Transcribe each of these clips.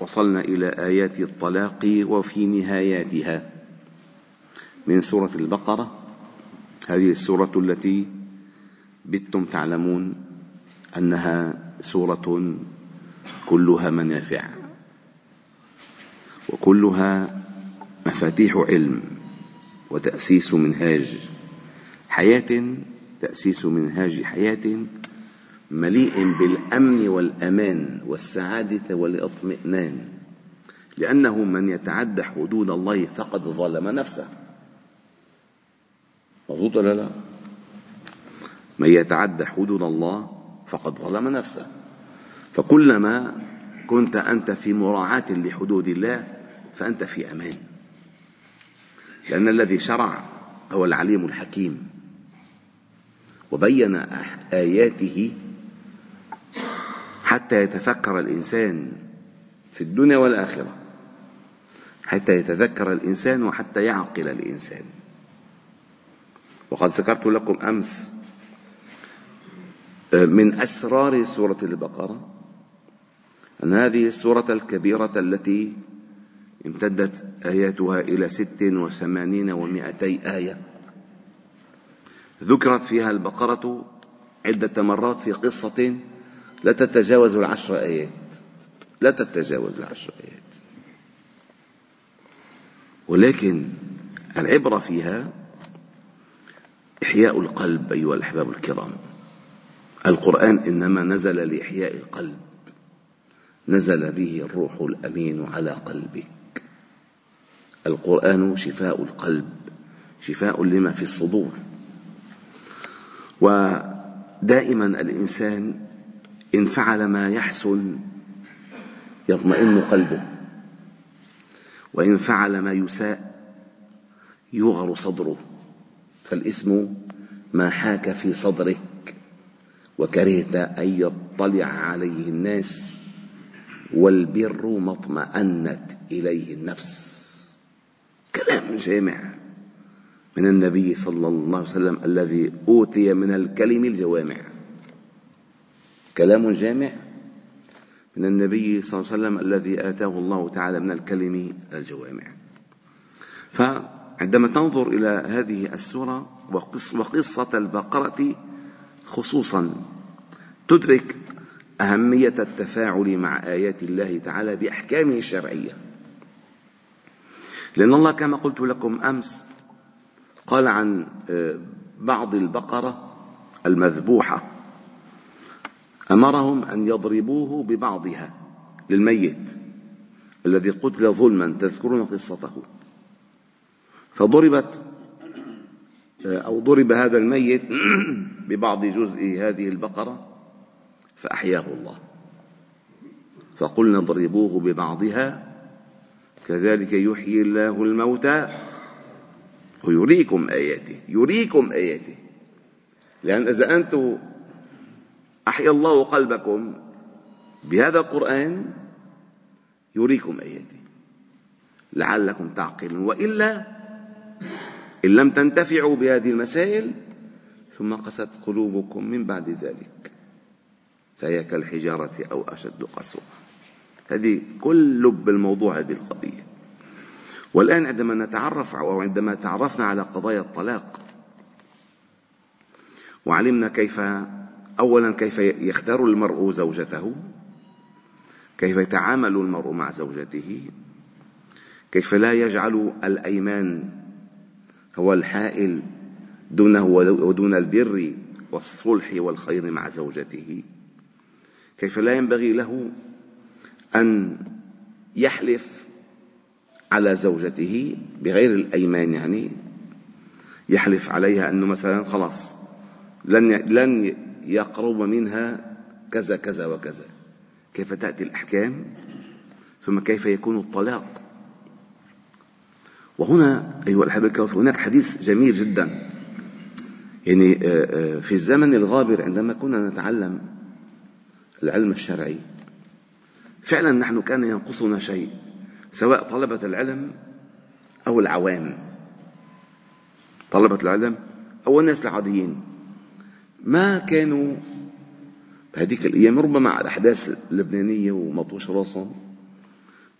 وصلنا إلى آيات الطلاق وفي نهاياتها. من سورة البقرة هذه السورة التي بتم تعلمون أنها سورة كلها منافع. وكلها مفاتيح علم وتأسيس منهاج حياة تأسيس منهاج حياة مليء بالأمن والأمان والسعادة والاطمئنان. لأنه من يتعدى حدود الله فقد ظلم نفسه. مضبوط ولا لا؟ من يتعدى حدود الله فقد ظلم نفسه. فكلما كنت أنت في مراعاة لحدود الله فأنت في أمان. لأن الذي شرع هو العليم الحكيم. وبين آياته حتى يتفكر الإنسان في الدنيا والآخرة. حتى يتذكر الإنسان وحتى يعقل الإنسان. وقد ذكرت لكم أمس آه، من أسرار سورة البقرة أن هذه السورة الكبيرة التي امتدت آياتها إلى ست وثمانين ومائتي آية. ذكرت فيها البقرة عدة مرات في قصة لا تتجاوز العشر آيات لا تتجاوز العشر آيات ولكن العبرة فيها إحياء القلب أيها الأحباب الكرام. القرآن إنما نزل لإحياء القلب. نزل به الروح الأمين على قلبك. القرآن شفاء القلب شفاء لما في الصدور. ودائما الإنسان إن فعل ما يحسن يطمئن قلبه وإن فعل ما يساء يغر صدره فالإثم ما حاك في صدرك وكرهت أن يطلع عليه الناس والبر ما اطمأنت إليه النفس. كلام جامع من النبي صلى الله عليه وسلم الذي أوتي من الكلم الجوامع. كلام جامع من النبي صلى الله عليه وسلم الذي آتاه الله تعالى من الكلم الجوامع. فعندما تنظر إلى هذه السورة وقصة البقرة خصوصا تدرك أهمية التفاعل مع آيات الله تعالى بأحكامه الشرعية. لأن الله كما قلت لكم أمس قال عن آه، بعض البقرة المذبوحة. أمرهم أن يضربوه ببعضها للميت الذي قتل ظلما تذكرون قصته. فضربت أو ضرب هذا الميت ببعض جزء هذه البقرة فأحياه الله. فقلنا اضربوه ببعضها كذلك يحيي الله الموتى ويريكم آياته يريكم آياته. لأن إذا أنتم أحيا الله قلبكم بهذا القرآن يريكم آياته لعلكم تعقلون. وإلا إن لم تنتفعوا بهذه المسائل ثم قست قلوبكم من بعد ذلك فهي كالحجارة أو أشد قسوة. هذه كل لب الموضوع هذه القضية. والآن عندما نتعرف أو عندما تعرفنا على قضايا الطلاق وعلمنا كيف اولا كيف يختار المرء زوجته؟ كيف يتعامل المرء مع زوجته؟ كيف لا يجعل الأيمان هو الحائل دونه ودون البر والصلح والخير مع زوجته؟ كيف لا ينبغي له أن يحلف على زوجته بغير الأيمان يعني؟ يحلف عليها أنه مثلا خلاص لن لن يقرب منها كذا كذا وكذا. كيف تأتي الأحكام؟ ثم كيف يكون الطلاق؟ وهنا أيها الأحبة الكرام هناك حديث جميل جدا. يعني آه، آه، في الزمن الغابر عندما كنا نتعلم العلم الشرعي فعلا نحن كان ينقصنا شيء سواء طلبة العلم أو العوام. طلبة العلم أو الناس العاديين. ما كانوا بهذيك الأيام ربما على الأحداث اللبنانية ومطوش راسهم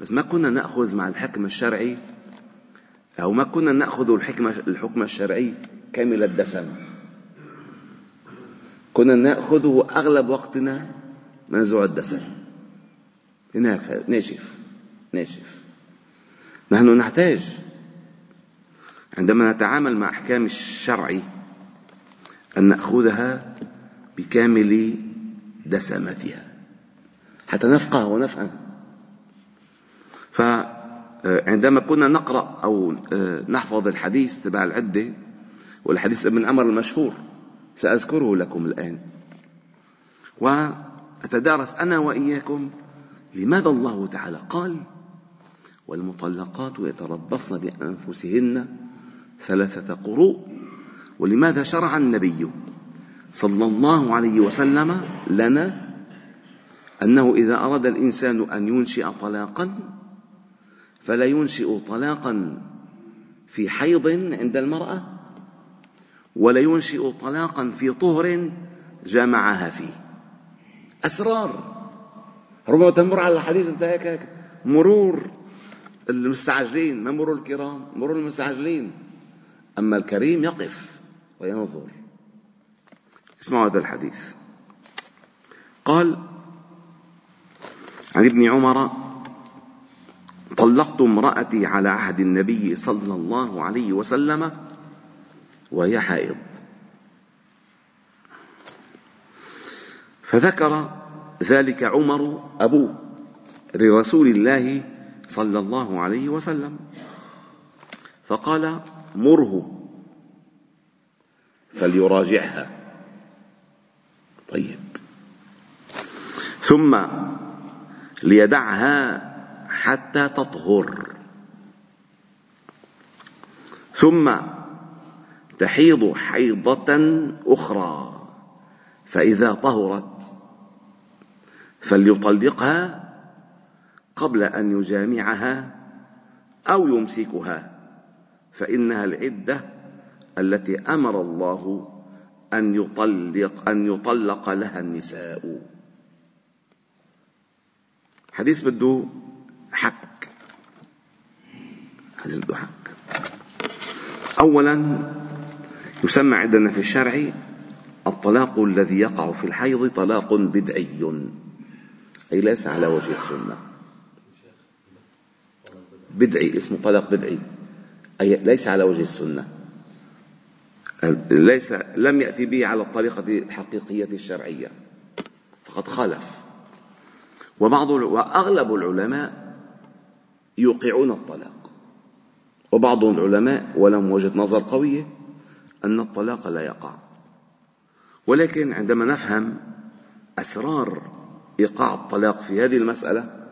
بس ما كنا نأخذ مع الحكم الشرعي أو ما كنا نأخذ الحكمة الحكم الشرعي كامل الدسم. كنا نأخذه أغلب وقتنا منزوع الدسم. ناشف ناشف نحن نحتاج عندما نتعامل مع أحكام الشرع أن نأخذها بكامل دسمتها حتى نفقه ونفهم فعندما كنا نقرأ أو آه، نحفظ الحديث تبع العدة والحديث ابن عمر المشهور سأذكره لكم الآن. وأتدارس أنا وإياكم لماذا الله تعالى قال والمطلقات يتربصن بأنفسهن ثلاثة قروء. ولماذا شرع النبي صلى الله عليه وسلم لنا أنه إذا أراد الإنسان أن ينشئ طلاقا فلا ينشئ طلاقا في حيض عند المرأة ولا ينشئ طلاقا في طهر جامعها فيه. أسرار. ربما تمر على الحديث أنت هيك. مرور المستعجلين ما مرور الكرام مرور المستعجلين. أما الكريم يقف. وينظر اسمعوا هذا الحديث. قال عن ابن عمر طلقت امرأتي على عهد النبي صلى الله عليه وسلم وهي حائض. فذكر ذلك عمر أبوه لرسول الله صلى الله عليه وسلم. فقال مره. فليراجعها. طيب. ثم ليدعها حتى تطهر. ثم تحيض حيضة أخرى. فإذا طهرت فليطلقها قبل أن يجامعها أو يمسكها فإنها العدة التي أمر الله أن يطلق أن يطلق لها النساء. حديث بده حك حديث بده حك أولا يسمى عندنا في الشرع الطلاق الذي يقع في الحيض طلاق بدعي. أي ليس على وجه السنة. بدعي اسمه طلاق بدعي. أي ليس على وجه السنة. ليس لم يأتي به على الطريقة الحقيقية الشرعية. فقد خالف. وبعض وأغلب العلماء يوقعون الطلاق. وبعض العلماء ولهم وجهة نظر قوية أن الطلاق لا يقع. ولكن عندما نفهم أسرار إيقاع الطلاق في هذه المسألة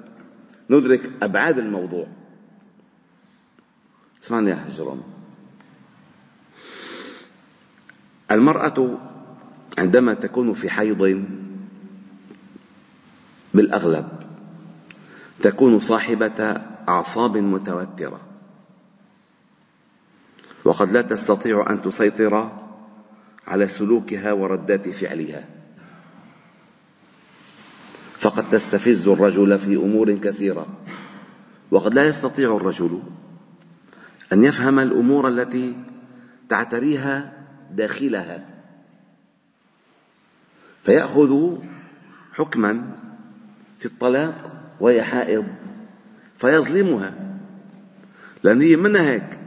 ندرك أبعاد الموضوع. اسمعني يا حجرام المرأة عندما تكون في حيض بالأغلب تكون صاحبة أعصاب متوترة. وقد لا تستطيع أن تسيطر على سلوكها وردات فعلها. فقد تستفز الرجل في أمور كثيرة. وقد لا يستطيع الرجل أن يفهم الأمور التي تعتريها داخلها. فيأخذ حكما في الطلاق وهي حائض فيظلمها. لأن هي منها هيك؟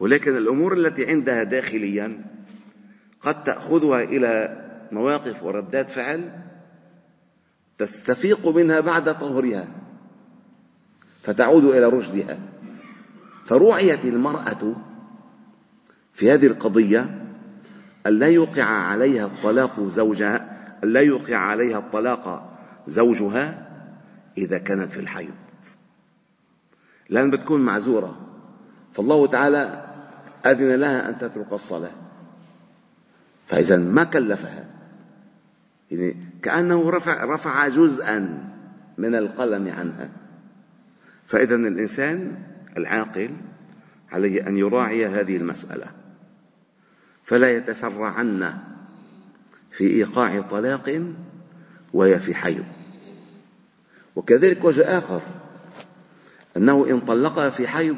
ولكن الأمور التي عندها داخليا قد تأخذها إلى مواقف وردات فعل تستفيق منها بعد طهرها فتعود إلى رشدها. فروعيت المرأة في هذه القضية أن لا يوقع عليها الطلاق زوجها أن لا يوقع عليها الطلاق زوجها إذا كانت في الحيض. لأن بتكون معذورة. فالله تعالى أذن لها أن تترك الصلاة. فإذا ما كلفها. يعني كأنه رفع رفع جزءا من القلم عنها. فإذا الإنسان العاقل عليه أن يراعي هذه المسألة. فلا يتسرعن في إيقاع طلاق وهي في حيض. وكذلك وجه آخر أنه إن طلقها في حيض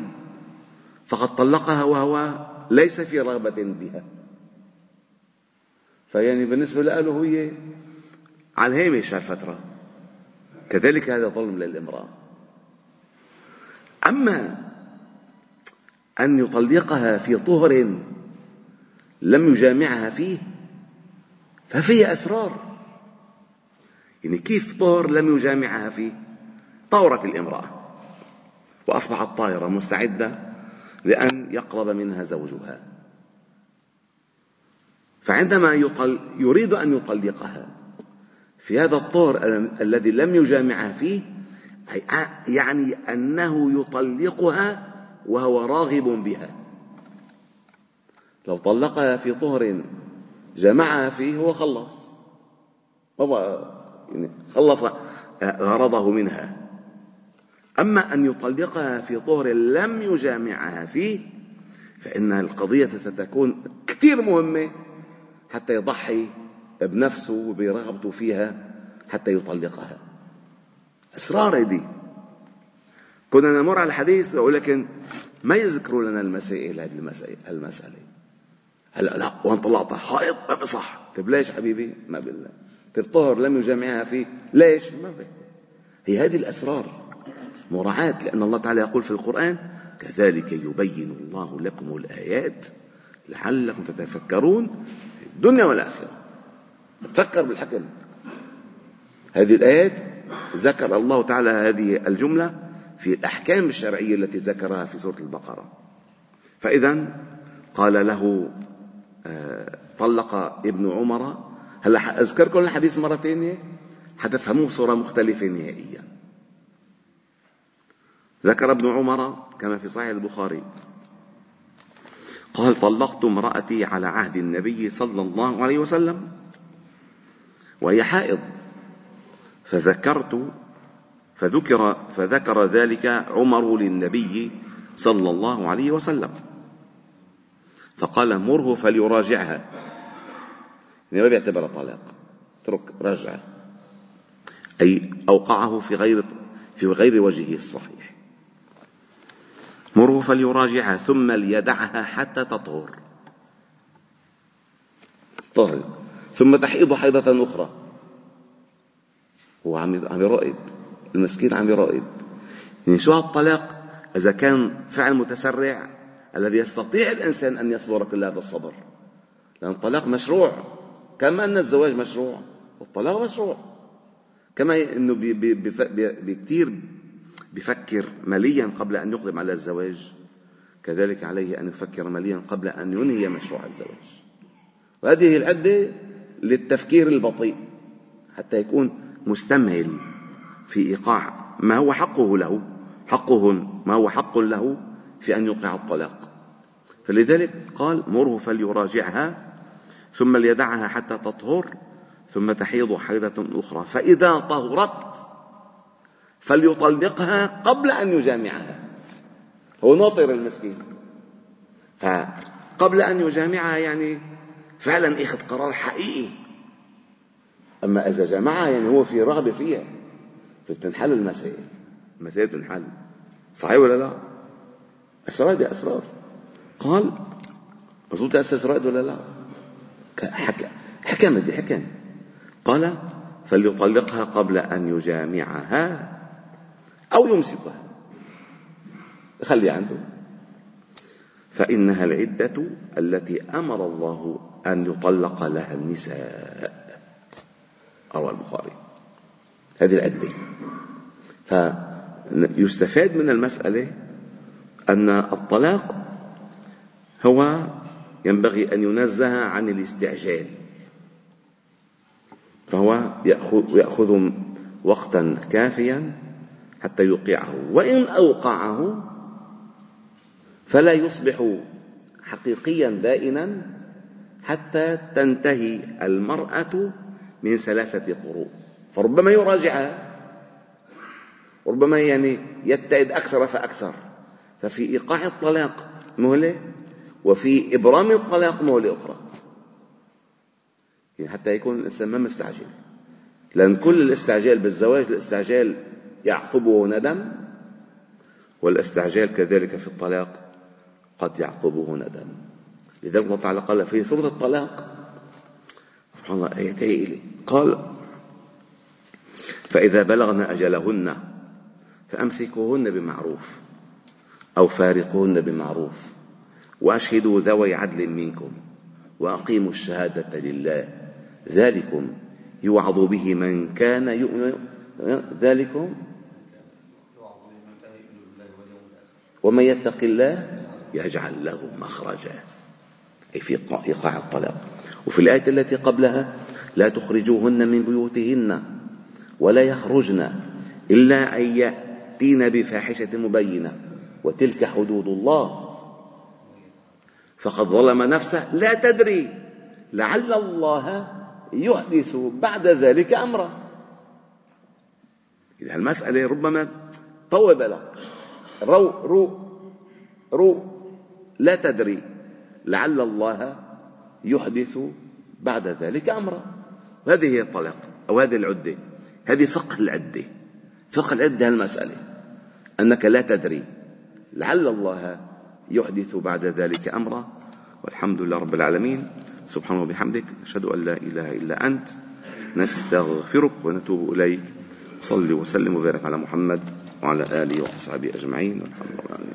فقد طلقها وهو ليس في رغبة بها. فيعني بالنسبة له هي على الهامش هالفترة كذلك هذا ظلم للامرأة. أما أن يطلقها في طهر لم يجامعها فيه ففيه أسرار. يعني كيف طهر لم يجامعها فيه؟ طورت الامرأة وأصبحت طاهرة مستعدة لأن يقرب منها زوجها. فعندما يطل يريد أن يطلقها في هذا الطهر الذي لم يجامعها فيه يعني أنه يطلقها وهو راغب بها. لو طلقها في طهر جمعها فيه هو خلص يعني خلص غرضه منها. أما أن يطلقها في طهر لم يجامعها فيه فإن القضية ستكون كثير مهمة حتى يضحي بنفسه وبرغبته فيها حتى يطلقها. أسرار دي. كنا نمر على الحديث ولكن ما يذكروا لنا المسائل هذه المسألة. هلا لا وان طلعتها. حائط ما بصح طيب ليش حبيبي؟ ما بالله طيب طهر لم يجامعها فيه ليش؟ ما به هي هذه الأسرار. مراعاة لأن الله تعالى يقول في القرآن كذلك يبين الله لكم الآيات لعلكم تتفكرون في الدنيا والآخرة. تفكر بالحكم هذه الآيات ذكر الله تعالى هذه الجملة في الأحكام الشرعية التي ذكرها في سورة البقرة. فإذا قال له طلق ابن عمر. هلا أذكركم الحديث مرة ثانية حتفهموه بصورة مختلفة نهائيا. ذكر ابن عمر كما في صحيح البخاري. قال طلقت امرأتي على عهد النبي صلى الله عليه وسلم وهي حائض. فذكرت فذكر فذكر ذلك عمر للنبي صلى الله عليه وسلم. فقال مره فليراجعها. يعني ما بيعتبرها طلاق. اترك رجعه. أي أوقعه في غير في غير وجهه الصحيح. مره فليراجعها ثم ليدعها حتى تطهر. طهر. ثم تحيض حيضة أخرى. هو عم عم يراقب المسكين عم يراقب يعني شو هالطلاق إذا كان فعل متسرع الذي يستطيع الإنسان أن يصبر كل هذا الصبر. لأن الطلاق مشروع. كما أن الزواج مشروع. والطلاق مشروع. كما أنه بكثير بفكر ماليا قبل أن يقدم على الزواج. كذلك عليه أن يفكر ماليا قبل أن ينهي مشروع الزواج. وهذه العدة للتفكير البطيء حتى يكون مستمهل في إيقاع ما هو حقه له. حقه ما هو حق له. في أن يوقع الطلاق. فلذلك قال مره فليراجعها ثم ليدعها حتى تطهر ثم تحيض حيضة أخرى. فإذا طهرت فليطلقها قبل أن يجامعها. هو ناطر المسكين. فقبل أن يجامعها يعني فعلا إخذ قرار حقيقي. أما إذا جامعها يعني هو في رغبة فيها. فبتنحل المسائل المسائل بتنحل صحيح ولا لا؟ أسرار دي أسرار قال مضبوط أساس رائد ولا لا؟ حكى حكم دي حكم. قال فليطلقها قبل أن يجامعها أو يمسكها. خلي عنده. فإنها العدة التي أمر الله أن يطلق لها النساء. روى البخاري. هذه العدة. فيستفاد من المسألة أن الطلاق هو ينبغي أن ينزه عن الاستعجال. فهو يأخذ, وقتا كافيا حتى يوقعه. وإن أوقعه فلا يصبح حقيقيا بائنا حتى تنتهي المرأة من ثلاثة قروء. فربما يراجعها. وربما يعني يتعد أكثر فأكثر. ففي إيقاع الطلاق مهلة وفي إبرام الطلاق مهلة أخرى. يعني حتى يكون الإنسان ما مستعجل. لأن كل الاستعجال بالزواج الاستعجال يعقبه ندم والاستعجال كذلك في الطلاق قد يعقبه ندم. لذلك الله تعالى قال في سورة الطلاق سبحان الله آيات إلي قال فإذا بلغن أجلهن فأمسكوهن بمعروف. أو فارقوهن بمعروف. وأشهدوا ذوي عدل منكم وأقيموا الشهادة لله. ذلكم يوعظ به من كان يؤمن. ذلكم ومن يتق الله يجعل له مخرجا. أي في إيقاع الطلاق. وفي الآية التي قبلها لا تخرجوهن من بيوتهن ولا يخرجن إلا أن يأتين بفاحشة مبينة. وتلك حدود الله. فقد ظلم نفسه. لا تدري. لعل الله يحدث بعد ذلك أمرا. إذا المسألة ربما طول بالك رو رو رو. لا تدري. لعل الله يحدث بعد ذلك أمرا. وهذه هي الطلاق أو هذه العدة. هذه فقه العدة. فقه العدة المسألة. أنك لا تدري. لعل الله يحدث بعد ذلك أمرا والحمد لله رب العالمين. سبحانك وبحمدك أشهد أن لا إله إلا أنت نستغفرك ونتوب إليك. صل وسلم وبارك على محمد وعلى آله وأصحابه أجمعين. والحمد لله